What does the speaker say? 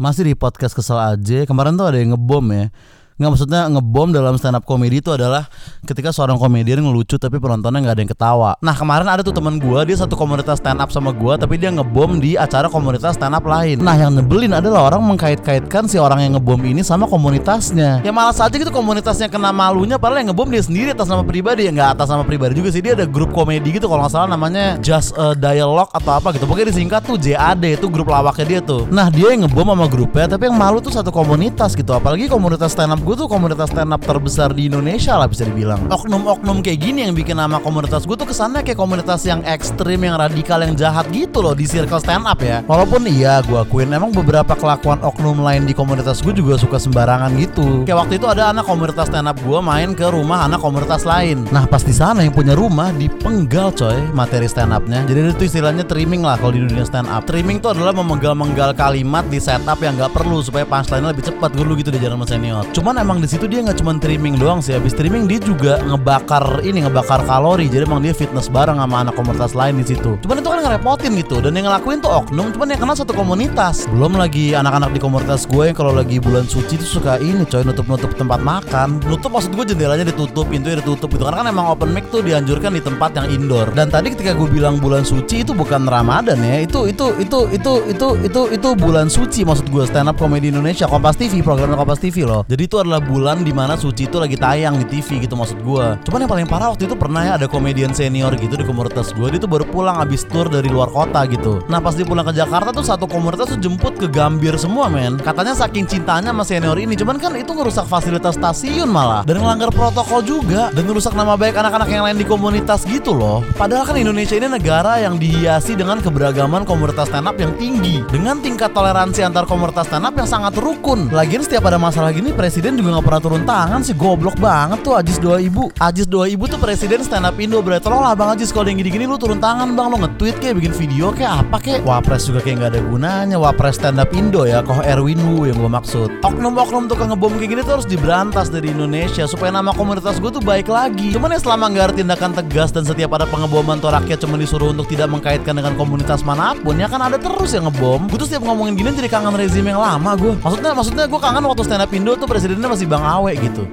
Masih di podcast kesel aja. Kemarin tuh ada yang ngebom ya. Nggak maksudnya ngebom dalam stand up comedy itu adalah ketika seorang komedian ngelucu tapi penontonnya nggak ada yang ketawa. Nah kemarin ada tuh teman gua dia satu komunitas stand up sama gua tapi dia ngebom di acara komunitas stand up lain. Nah yang nyebelin adalah orang mengkait-kaitkan si orang yang ngebom ini sama komunitasnya. Ya malas aja gitu komunitasnya kena malunya padahal yang ngebom dia sendiri atas nama pribadi ya nggak atas nama pribadi juga sih dia ada grup komedi gitu kalau nggak salah namanya Just a Dialogue atau apa gitu. Pokoknya disingkat tuh JAD itu grup lawaknya dia tuh. Nah dia yang ngebom sama grupnya tapi yang malu tuh satu komunitas gitu. Apalagi komunitas stand up gue tuh komunitas stand up terbesar di Indonesia lah bisa dibilang. Oknum-oknum kayak gini yang bikin nama komunitas gue tuh kesannya kayak komunitas yang ekstrim, yang radikal, yang jahat gitu loh di circle stand up ya. Walaupun iya gue akuin emang beberapa kelakuan oknum lain di komunitas gue juga suka sembarangan gitu. Kayak waktu itu ada anak komunitas stand up gue main ke rumah anak komunitas lain. Nah pas di sana yang punya rumah dipenggal coy materi stand upnya. Jadi itu istilahnya trimming lah kalau di dunia stand up. Trimming tuh adalah memenggal-menggal kalimat di setup yang nggak perlu supaya punchline-nya lebih cepat. Gue dulu gitu di jalan senior. Cuman emang di situ dia nggak cuma trimming doang sih. Habis trimming dia juga ngebakar ini ngebakar kalori. Jadi emang dia fitness bareng sama anak komunitas lain di situ. Cuman itu kan ngerepotin gitu. Dan yang ngelakuin tuh oknum. Cuman yang kenal satu komunitas. Belum lagi anak-anak di komunitas gue yang kalau lagi bulan suci tuh suka ini coy nutup-nutup tempat makan. Nutup maksud gue jendelanya ditutup, pintunya ditutup gitu. Karena kan emang open mic tuh dianjurkan di tempat yang indoor. Dan tadi ketika gue bilang bulan suci itu bukan Ramadan ya. Itu itu itu itu itu itu itu bulan suci maksud gue stand up comedy Indonesia Kompas TV programnya Kompas TV loh. Jadi itu adalah bulan di mana suci itu lagi tayang di TV gitu maksud gue. Cuman yang paling parah waktu itu pernah ya ada komedian senior gitu di komunitas gue. Dia tuh baru pulang habis tour dari luar kota gitu. Nah pas dia pulang ke Jakarta tuh satu komunitas tuh jemput ke Gambir semua men. Katanya saking cintanya sama senior ini. Cuman kan itu ngerusak fasilitas stasiun malah dan ngelanggar protokol juga dan ngerusak nama baik anak-anak yang lain di komunitas gitu loh. Padahal kan Indonesia ini negara yang dihiasi dengan keberagaman komunitas stand up yang tinggi dengan tingkat toleransi antar komunitas stand up yang sangat rukun. Lagian setiap ada masalah gini presiden juga nggak pernah turun tangan sih goblok banget tuh Ajis doa ibu. Ajis doa ibu tuh presiden stand up Indo berarti tolonglah bang Ajis kalau yang gini-gini lu turun tangan bang lo nge-tweet kayak bikin video kayak apa kayak wapres juga kayak nggak ada gunanya wapres stand up Indo ya koh Erwin Wu yang gue maksud. Oknum-oknum tukang ngebom kayak gini tuh harus diberantas dari Indonesia supaya nama komunitas gue tuh baik lagi. Cuman ya selama nggak ada tindakan tegas dan setiap ada pengeboman tuh rakyat cuma disuruh untuk tidak mengkaitkan dengan komunitas mana pun ya kan ada terus yang ngebom. Gue tuh setiap ngomongin gini jadi kangen rezim yang lama gue. Maksudnya maksudnya gue kangen waktu stand up Indo tuh presidennya masih Bang Awe gitu.